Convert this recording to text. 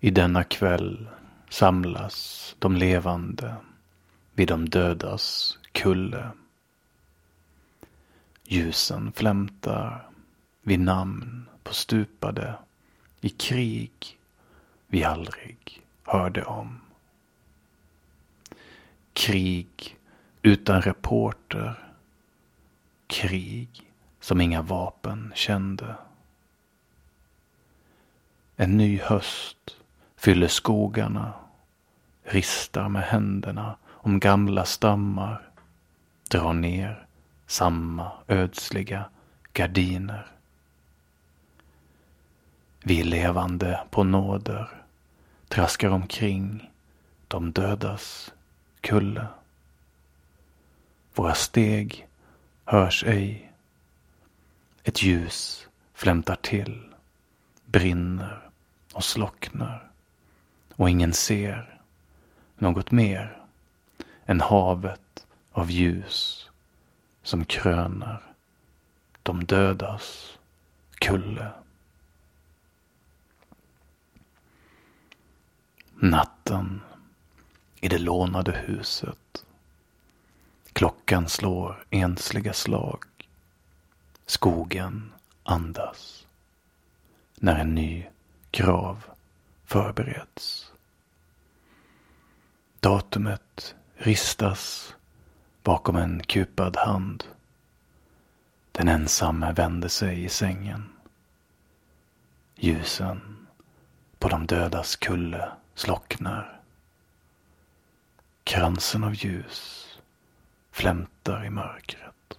I denna kväll samlas de levande vid de dödas kulle. Ljusen flämtar vid namn på stupade i krig vi aldrig hörde om. Krig utan reporter. Krig som inga vapen kände. En ny höst fyller skogarna, ristar med händerna om gamla stammar, drar ner samma ödsliga gardiner. Vi levande på nåder traskar omkring de dödas kulle. Våra steg hörs ej. Ett ljus flämtar till, brinner och slocknar och ingen ser något mer än havet av ljus som kröner de dödas kulle. Natten i det lånade huset. Klockan slår ensliga slag. Skogen andas. När en ny grav förbereds. Datumet ristas bakom en kupad hand. Den ensamme vänder sig i sängen. Ljusen på de dödas kulle slocknar. Kransen av ljus flämtar i mörkret.